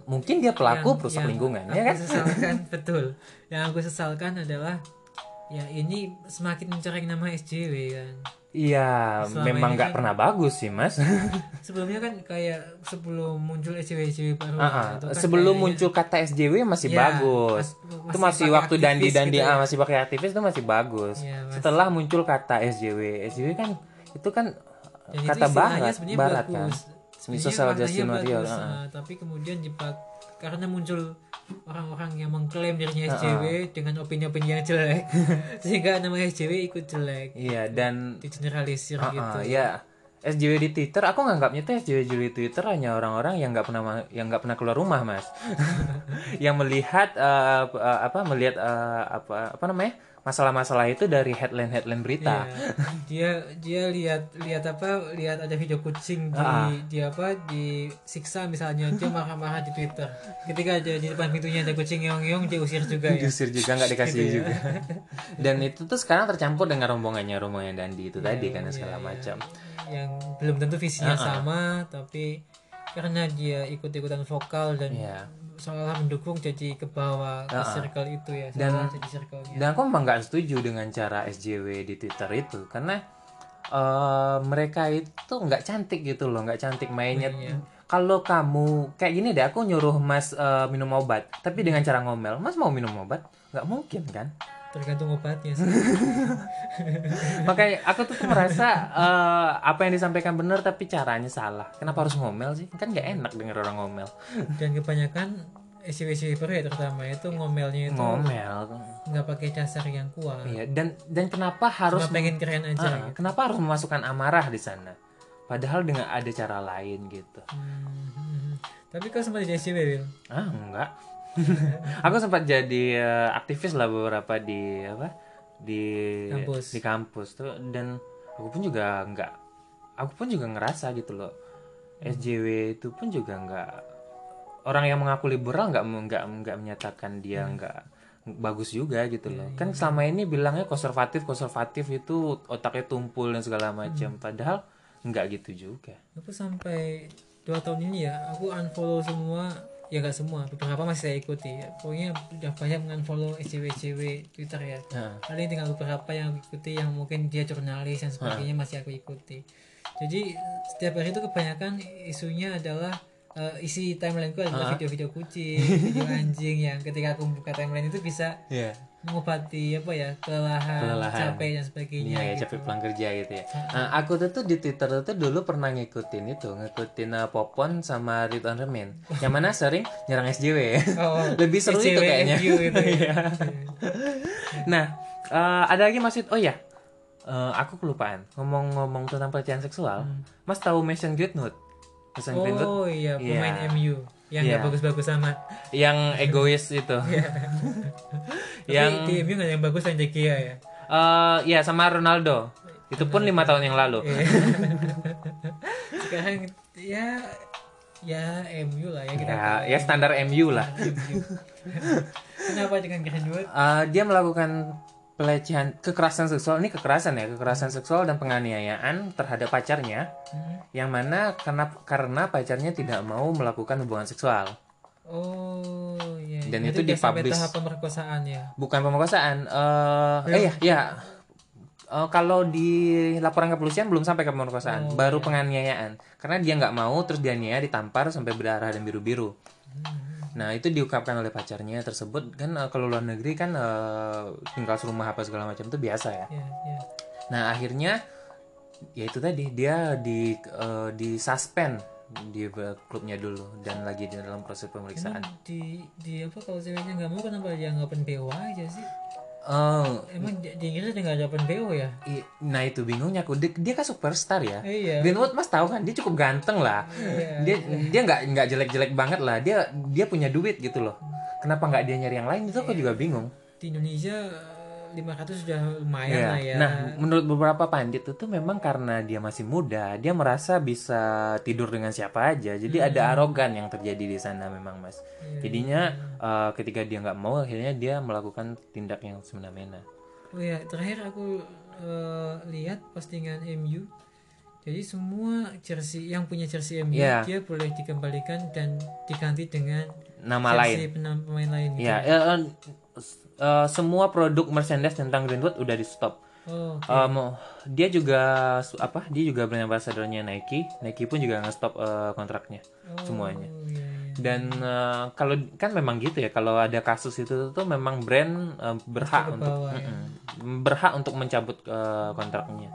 mungkin dia pelaku yang- perusak yang lingkungan ya kan? sesalkan betul. Yang aku sesalkan adalah ya ini semakin mencoreng nama SJW kan iya memang nggak kan- pernah bagus sih mas sebelumnya kan kayak sebelum muncul SJW SJW baru Ah, ah. itu kan sebelum kayaknya- muncul kata SJW masih Iya, bagus mas- itu masih masih waktu dandi dandi gitu ah ya. masih pakai aktivis itu masih bagus Iya, mas- setelah muncul kata SJW SJW kan itu kan Dan itu kata istilahnya barat barat kan bagus. Social maknanya justice warrior ah, ah. ah, tapi kemudian dipak karena muncul orang-orang yang mengklaim dirinya SJW dengan opini-opini yang jelek. Sehingga nama SJW ikut jelek. Iya dan digeneralisir ah, gitu. ah, ya SJW di Twitter aku nganggapnya tuh SJW di Twitter hanya orang-orang yang nggak pernah yang nggak pernah keluar rumah mas. Yang melihat eh, apa- apa melihat eh, apa apa namanya masalah-masalah itu dari headline-headline berita Iya. dia dia lihat lihat apa lihat ada video kucing di Ah. di apa di siksa misalnya dia marah-marah di Twitter ketika ada di depan pintunya ada kucing ngeong-ngeong dia usir juga ya diusir juga nggak dikasih Gitu ya. juga dan itu tuh sekarang tercampur dengan rombongannya rombongan Dandi itu tadi kan Iya, segala iya. macam yang belum tentu visinya Ah, sama tapi karena dia ikut-ikutan vokal dan Iya. Seolah mendukung jadi ke bawah ke circle itu ya Dan- jadi circle-nya. dan aku memang nggak setuju dengan cara SJW di Twitter itu karena eh, mereka itu nggak cantik gitu loh nggak cantik mainnya. Mainnya. kalau kamu kayak gini deh aku nyuruh Mas eh, minum obat tapi dengan cara ngomel Mas mau minum obat? Nggak mungkin kan tergantung obatnya sih. Makanya aku tuh, tuh merasa eh, apa yang disampaikan benar tapi caranya salah. Kenapa harus ngomel sih? Kan nggak enak denger orang ngomel. Dan kebanyakan baru ya terutama itu ngomelnya itu ngomel. nggak pakai dasar yang kuat. Iya dan dan kenapa harus cuma pengen keren aja. Ah, gitu. kenapa harus memasukkan amarah di sana? Padahal dengan ada cara lain gitu. Hmm, hmm, hmm. tapi kau sempat jadi Will ah enggak aku sempat jadi eh, aktivis lah beberapa di apa di Kampus. di kampus tuh. Dan aku pun juga enggak aku pun juga ngerasa gitu loh. SJW itu pun juga enggak orang yang mengaku liberal enggak enggak enggak menyatakan dia enggak bagus juga gitu loh. Kan selama ini bilangnya konservatif konservatif itu otaknya tumpul dan segala macam. Padahal enggak gitu juga. Aku sampai dua tahun ini ya aku unfollow semua ya nggak semua. Beberapa masih saya ikuti. Ya. pokoknya udah banyak unfollow SCW SCW Twitter ya. Nah, paling tinggal beberapa yang aku ikuti yang mungkin dia jurnalis dan sebagainya masih aku ikuti. Jadi setiap hari itu kebanyakan isunya adalah eh, isi timeline ku adalah video-video kucing video anjing yang ketika aku buka timeline itu bisa Iya. Mengobati apa ya kelelahan, Kelelahan. capek dan sebagainya Iya, ya, capek pulang kerja gitu ya. Nah, aku tuh tuh di Twitter tuh dulu pernah ngikutin itu, ngikutin uh, Popon sama Ridwan Remin. Yang mana sering nyerang SJW. Oh, Lebih seru itu SJW kayaknya. MU itu ya. Iya. nah, eh, ada lagi Mas Wid- Oh ya. Eh, aku kelupaan ngomong-ngomong tentang pelecehan seksual. Mas tahu Mason Greenwood? Mason Greenwood Oh iya, pemain Iya. MU yang nggak Iya. bagus-bagus amat. yang egois itu. Tapi yang di MU ada yang bagus yang Gea ya. eh ya sama Ronaldo. Itu pun lima tahun yang lalu. Iya. Sekarang ya ya MU lah ya kita Ya, tahu. ya standar MU lah. Kenapa dengan Greenwood? Eh, dia melakukan pelecehan kekerasan seksual ini kekerasan ya kekerasan seksual dan penganiayaan terhadap pacarnya Hmm. yang mana karena karena pacarnya tidak mau melakukan hubungan seksual Oh iya. Dan Berarti itu sampai dipublish. tahap pemerkosaan ya. bukan pemerkosaan eh eh ya ya Eh, kalau di laporan kepolisian belum sampai ke pemerkosaan Oh, baru iya. penganiayaan karena dia nggak mau terus dianiaya ditampar sampai berdarah dan biru biru Hmm. Nah itu diungkapkan oleh pacarnya tersebut kan eh, kalau luar negeri kan eh, tinggal serumah apa segala macam itu biasa ya. Ya, ya. Nah akhirnya ya itu tadi dia di eh, di suspend di klubnya dulu dan lagi di dalam proses pemeriksaan. Emang di di apa kalau ceweknya nggak mau kenapa dia nggak BO aja sih? Eh, Emang di, di Inggris dia nggak ada BO ya? i- nah itu bingungnya aku dia, dia kan superstar ya. Iya. Greenwood mas tahu kan dia cukup ganteng lah. Iya. Dia dia nggak nggak jelek-jelek banget lah. Dia dia punya duit gitu loh. Kenapa nggak dia nyari yang lain itu aku juga bingung. Di Indonesia 500 sudah lumayan Iya. lah ya. Nah, menurut beberapa pandit itu memang karena dia masih muda, dia merasa bisa tidur dengan siapa aja. Jadi ada arogan yang terjadi di sana memang, Mas. Iya. Jadinya eh, ketika dia nggak mau, akhirnya dia melakukan tindak yang semena-mena. Oh ya, terakhir aku eh, lihat postingan MU. Jadi semua jersey yang punya jersey MU Iya. dia boleh dikembalikan dan diganti dengan Nama lain. jersey penam- pemain lain. gitu. Ya, eh, eh, semua produk merchandise tentang Greenwood udah di stop. Oh, oke. Eh, mau- dia juga apa? Dia juga brand ambassadornya Nike. Nike pun juga nge-stop eh, kontraknya Oh, semuanya. iya, iya. dan eh, kalau kan memang gitu ya kalau ada kasus itu tuh memang brand eh, berhak ke untuk bawah, ya. Berhak untuk mencabut eh, kontraknya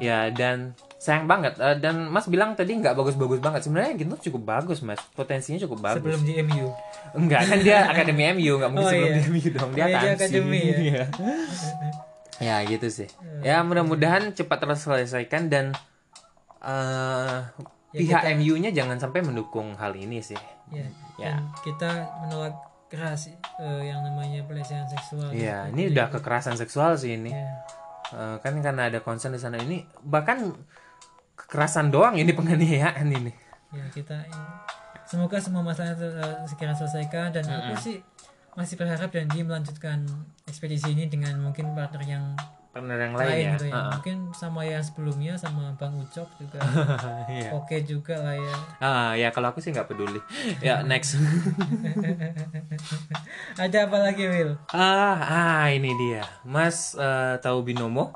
Iya. ya dan sayang banget Eh, dan Mas bilang tadi nggak bagus-bagus banget sebenarnya gitu cukup bagus Mas potensinya cukup bagus Sebelum di MU. enggak kan dia akademi MU nggak mungkin Oh, sebelum iya. di MU dong dia iya, akan akademi ya. Iya. ya gitu sih ya mudah-mudahan cepat terselesaikan dan eh, Ya, pihak MU-nya jangan sampai mendukung hal ini sih Ya. Ya. Kita menolak keras eh, yang namanya pelecehan seksual. Iya, ini udah kekerasan seksual sih ini. Ya. Eh, kan karena ada concern di sana ini bahkan kekerasan doang ini penganiayaan ini. ya kita semoga semua masalah eh, segera selesaikan dan aku sih masih berharap dan dia melanjutkan ekspedisi ini dengan mungkin partner yang Partner yang lain, lain, ya. gitu ya Ah, mungkin sama yang sebelumnya sama Bang Ucok juga Iya. oke juga lah ya Ah, ya kalau aku sih nggak peduli. ya next. ada apa lagi Will ah, ah ini dia. Mas eh, tahu binomo?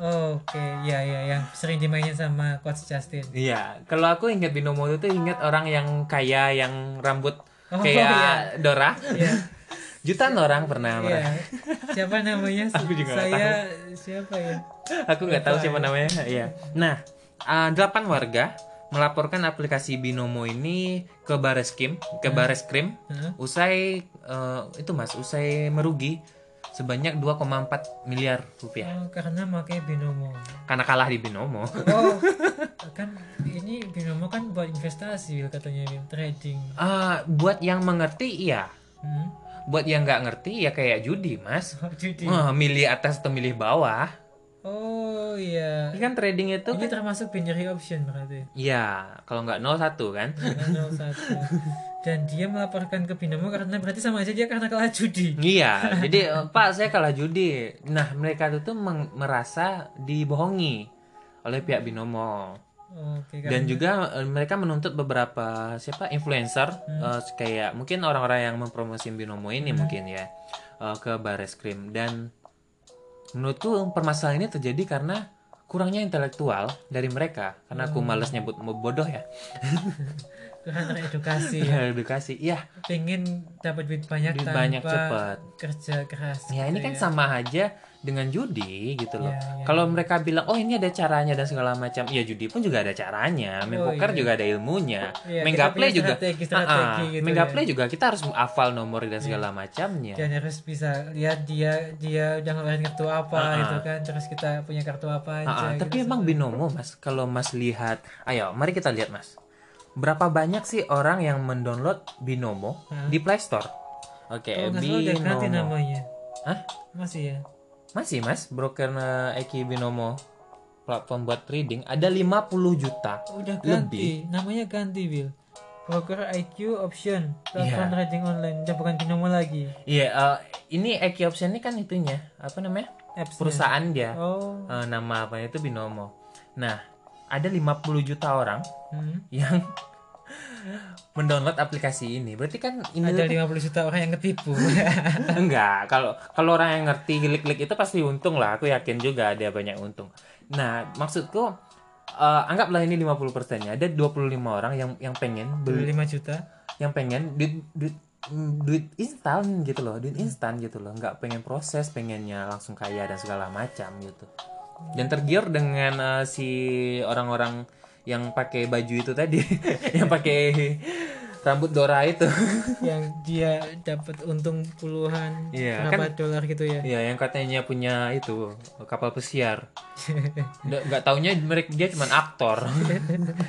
oke ya ya yang sering dimainin sama Coach Justin Iya, kalau aku ingat binomo itu ingat orang yang kaya yang rambut Oh, kayak Dora. ya Jutaan orang pernah ya merah. siapa namanya Aku juga saya siapa ya Aku nggak tahu siapa namanya. Iya. Nah, uh, delapan warga melaporkan aplikasi Binomo ini ke Bareskrim, ke Bareskrim, Hah? usai uh, itu mas, usai merugi sebanyak 2,4 miliar rupiah oh karena pakai binomo karena kalah di Binomo. oh kan ini binomo kan buat investasi katanya trading Ah, buat yang mengerti iya, hmm? Buat yang nggak ngerti ya kayak judi mas. oh, judi Wah, milih atas atau milih bawah. oh iya Ini kan trading itu ini kan, termasuk binary option berarti ya kalau nggak 01 kan. Karena satu dan dia melaporkan ke binomo karena berarti sama aja dia karena kalah judi Iya, jadi eh, Pak saya kalah judi. Nah mereka itu tuh merasa dibohongi oleh pihak binomo oke kan dan juga eh, mereka menuntut beberapa siapa influencer eh, kayak mungkin orang-orang yang mempromosi binomo ini mungkin ya eh, ke bareskrim dan menurutku permasalahan ini terjadi karena kurangnya intelektual dari mereka. Karena aku males nyebut bodoh ya kurang teredukasi ya edukasi iya pengen dapat duit banyak Duit banyak cepet. kerja keras Ya ini gitu kan sama aja dengan judi gitu loh. Iya, iya, Kalau mereka bilang oh ini ada caranya dan segala macam, ya judi pun juga ada caranya. Main Oh, poker iya. juga ada ilmunya. Iya, main punya juga. strategi-strategi Ah, ah. gitu main ya. gaplay juga kita harus hafal nomor dan segala macamnya. dan harus bisa lihat dia dia udah ngeluarin kartu apa Ah, ah. gitu kan terus kita punya kartu apa aja ah, gitu. tapi emang binomo mas, kalau mas lihat, ayo mari kita lihat mas, berapa banyak sih orang yang mendownload binomo Hah? di Play Store? Oke, kalau nggak salah udah binomo. namanya Hah? masih ya Masih mas, broker eh, Eki Binomo platform buat trading ada 50 juta udah Lebih. ganti namanya ganti Will broker IQ option Iya. lakukan trading online udah bukan binomo lagi Iya, eh, ini Eki Option ini kan itunya apa namanya? apps Perusahaan dia. oh Eh, nama apa itu Binomo. Nah, ada 50 juta orang hmm. yang mendownload aplikasi ini. Berarti kan ini ada tuh- 50 juta orang yang ketipu enggak, kalau kalau orang yang ngerti klik-klik itu pasti untung lah. Aku yakin juga ada banyak untung. Nah, maksudku eh, anggaplah ini 50 persennya. Ada 25 orang yang yang pengen beli 5 juta yang pengen duit duit duit instan gitu loh duit instan gitu loh nggak pengen proses pengennya langsung kaya dan segala macam gitu dan tergiur dengan eh, si orang-orang yang pakai baju itu tadi. Yang pakai rambut Dora itu. Yang dia dapat untung puluhan Iya, berapa dolar gitu ya. Ya yang katanya punya itu kapal pesiar. Nggak- taunya mereka dia cuma aktor.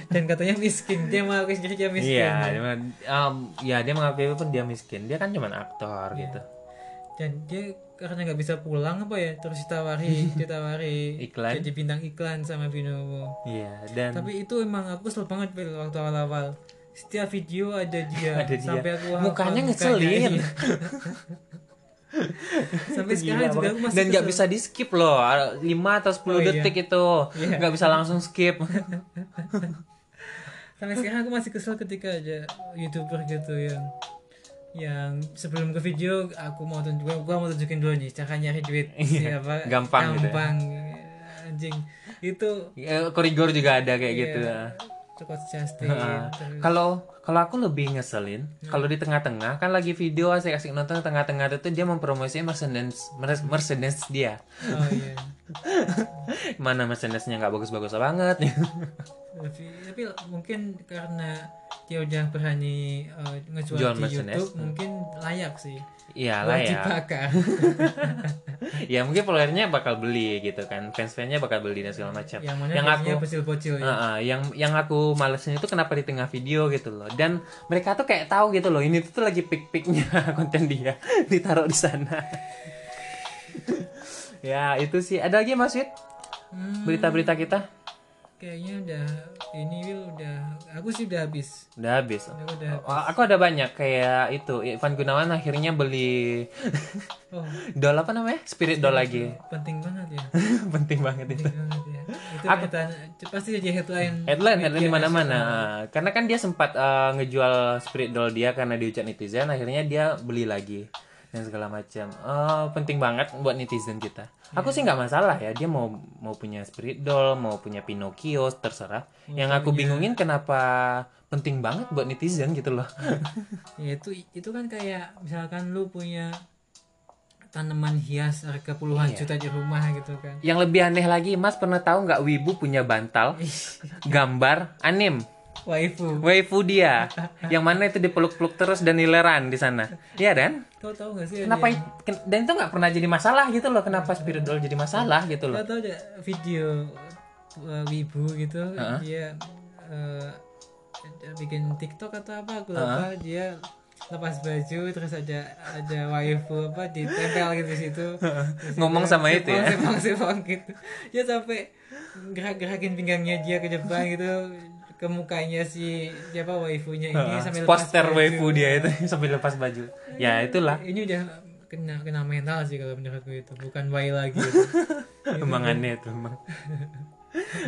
Dan katanya miskin dia mau kerja miskin. Iya dia mah- um, ya dia mengakui pun dia miskin. Dia kan cuma aktor gitu. Dan dia karena nggak bisa pulang apa ya terus ditawari ditawari Iklan. jadi bintang iklan sama Binomo iya dan tapi itu emang aku kesel banget Bel, waktu awal-awal setiap video ada dia Ada dia. sampai aku Mukanya ngeselin. iya. sampai sekarang Gila juga aku masih dan nggak bisa di skip loh 5 atau 10 Oh, iya. detik itu Iya. nggak bisa langsung skip sampai sekarang aku masih kesel ketika ada youtuber gitu yang yang sebelum ke video aku mau tunjuk gua mau tunjukin dulu nih cara nyari duit Iya, siapa gampang gitu ya. gampang anjing itu Ya, koridor juga ada kayak gitu Iya. cukup Justin kalau kalau aku lebih ngeselin kalau di tengah-tengah kan lagi video asik-asik nonton tengah-tengah itu dia mempromosikan Mercedes Mer- Mercedes dia. Oh iya. Mana Mercedesnya nggak bagus-bagus banget. Tapi, tapi mungkin karena dia udah berani uh, ngejual Jual di Mercedes. YouTube mungkin layak sih. Iya ya bakar ya mungkin followernya bakal beli gitu kan fans-fansnya bakal beli dan segala macam. Yang yang aku bocil-bocil ya. Heeh, yang yang aku malesin itu kenapa di tengah video gitu loh dan mereka tuh kayak tahu gitu loh ini tuh lagi pick-picknya konten dia ditaruh di sana. Ya itu sih. Ada lagi mas Wid? Hmm, berita-berita kita kayaknya udah ini Will udah aku sih udah habis. Udah habis? Aku udah Oh, aku ada banyak kayak itu Ivan Gunawan akhirnya beli oh. doll apa namanya? Spirit doll lagi. Penting banget ya. Penting banget itu. Penting banget ya. Itu Aku- berita- pasti jadi headline. Headline headline di mana-mana. nasional. karena kan dia sempat eh, ngejual spirit doll dia karena dihujat netizen akhirnya dia beli lagi dan segala macam. Eh, penting banget buat netizen kita. Aku sih nggak masalah ya dia mau mau punya spirit doll mau punya Pinocchio terserah. Yang aku bingungin kenapa penting banget buat netizen gitu loh. Ya itu itu kan kayak misalkan lu punya tanaman hias harga puluhan Iya. juta di rumah gitu kan. Yang lebih aneh lagi mas pernah tahu nggak Wibu punya bantal? Gambar anim waifu. Waifu dia. Yang mana itu dipeluk-peluk terus dan nileran di sana. Iya dan? Tau tau gak sih kenapa dan itu nggak pernah jadi masalah gitu loh. Kenapa spirit doll jadi masalah gitu loh? Tau tau ada video uh, wibu gitu. Heeh. dia uh, bikin tiktok atau apa aku lupa. Dia lepas baju terus ada ada waifu apa ditempel gitu situ. Ngomong sama itu ya? sepong, sepong gitu. Dia sampai gerak-gerakin pinggangnya dia ke depan gitu ke mukanya si siapa waifunya ini sambil lepas poster baju. waifu dia itu sambil lepas baju ya itulah ini udah kena kena mental sih kalau menurutku itu bukan wai lagi itu. emang aneh tuh emang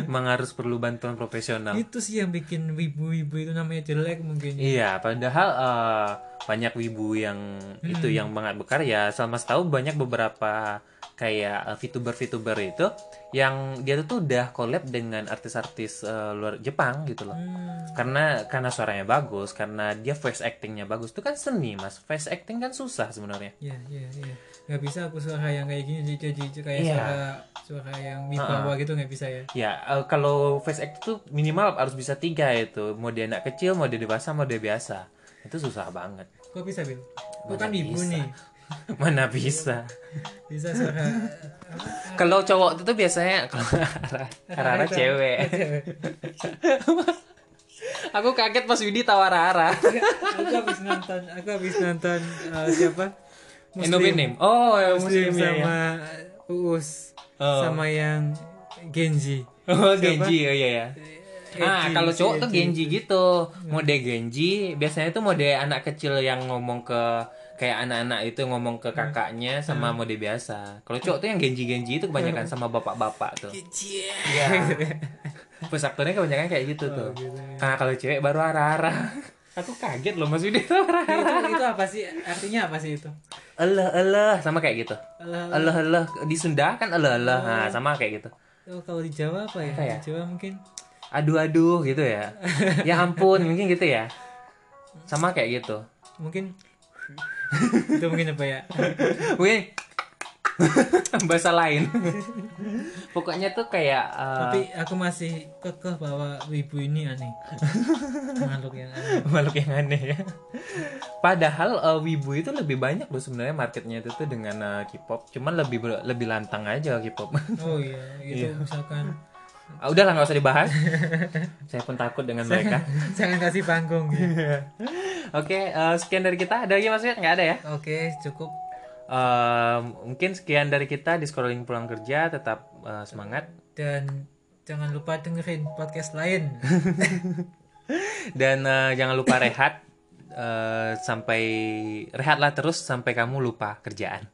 emang harus perlu bantuan profesional itu sih yang bikin wibu-wibu itu namanya jelek mungkin ya. Iya, padahal eh, banyak wibu yang itu yang banget berkarya. Selama tahu banyak beberapa kayak eh, VTuber-VTuber itu yang dia tuh udah collab dengan artis-artis eh, luar Jepang gitu loh. Hmm, Karena karena suaranya bagus, karena dia voice actingnya bagus. Itu kan seni, Mas. Voice acting kan susah sebenarnya. ya ya ya nggak bisa aku suara yang kayak gini jadi jadi kayak Iya. suara suara yang wibawa gitu nggak bisa ya Ya, eh, kalau voice acting tuh minimal harus bisa tiga itu. Mau dia anak kecil, mau dia dewasa, mau dia biasa. Itu susah banget. kok bisa bil bukan bisa. nih Mana bisa. bisa suara Kalau cowok itu tuh biasanya kalau arah arah cewek. Aku kaget pas Widi tahu arah aku habis nonton aku habis nonton uh, siapa Enobenim. Oh, ya, Muslim muslim ya. sama Uus Oh. sama yang Genji Oh, Genji. Oh iya ya. Ah, kalau cowok tuh. Genji gitu. Mode Genji biasanya tuh mode anak kecil yang ngomong ke kayak anak-anak itu ngomong ke kakaknya sama mode biasa. Kalau cowok tuh yang Genji-Genji itu kebanyakan sama bapak-bapak tuh. Iya. Voice aktornya kebanyakan kayak gitu tuh. Nah, kalau cewek baru ara-ara. Aku kaget loh Mas Yudi tuh ara-ara. itu itu apa sih artinya apa sih itu Eleh eleh sama kayak gitu. Alah, Eleh eleh di Sunda kan eleh eleh. Nah, sama kayak gitu. oh, kalau di Jawa apa ya Apa ya? di Jawa mungkin Aduh aduh gitu ya. Ya ampun, mungkin gitu ya. Sama kayak gitu. mungkin itu mungkin apa ya Mungkin bahasa lain. Pokoknya tuh kayak eh, tapi aku masih kekeh bahwa wibu ini aneh makhluk yang aneh makhluk yang aneh ya. Padahal eh, wibu itu lebih banyak loh sebenarnya marketnya itu tuh dengan eh, K-pop. Cuman lebih lebih lantang aja K-pop. oh iya gitu misalkan Ah, Udahlah nggak usah dibahas. Saya pun takut dengan mereka. jangan kasih panggung ya. Oke, eh, sekian dari kita. Ada lagi maksudnya nggak ada ya? oke cukup Eh, mungkin sekian dari kita di scrolling pulang kerja. Tetap eh, semangat dan jangan lupa dengerin podcast lain dan eh, jangan lupa rehat. Eh, sampai rehatlah terus sampai kamu lupa kerjaan.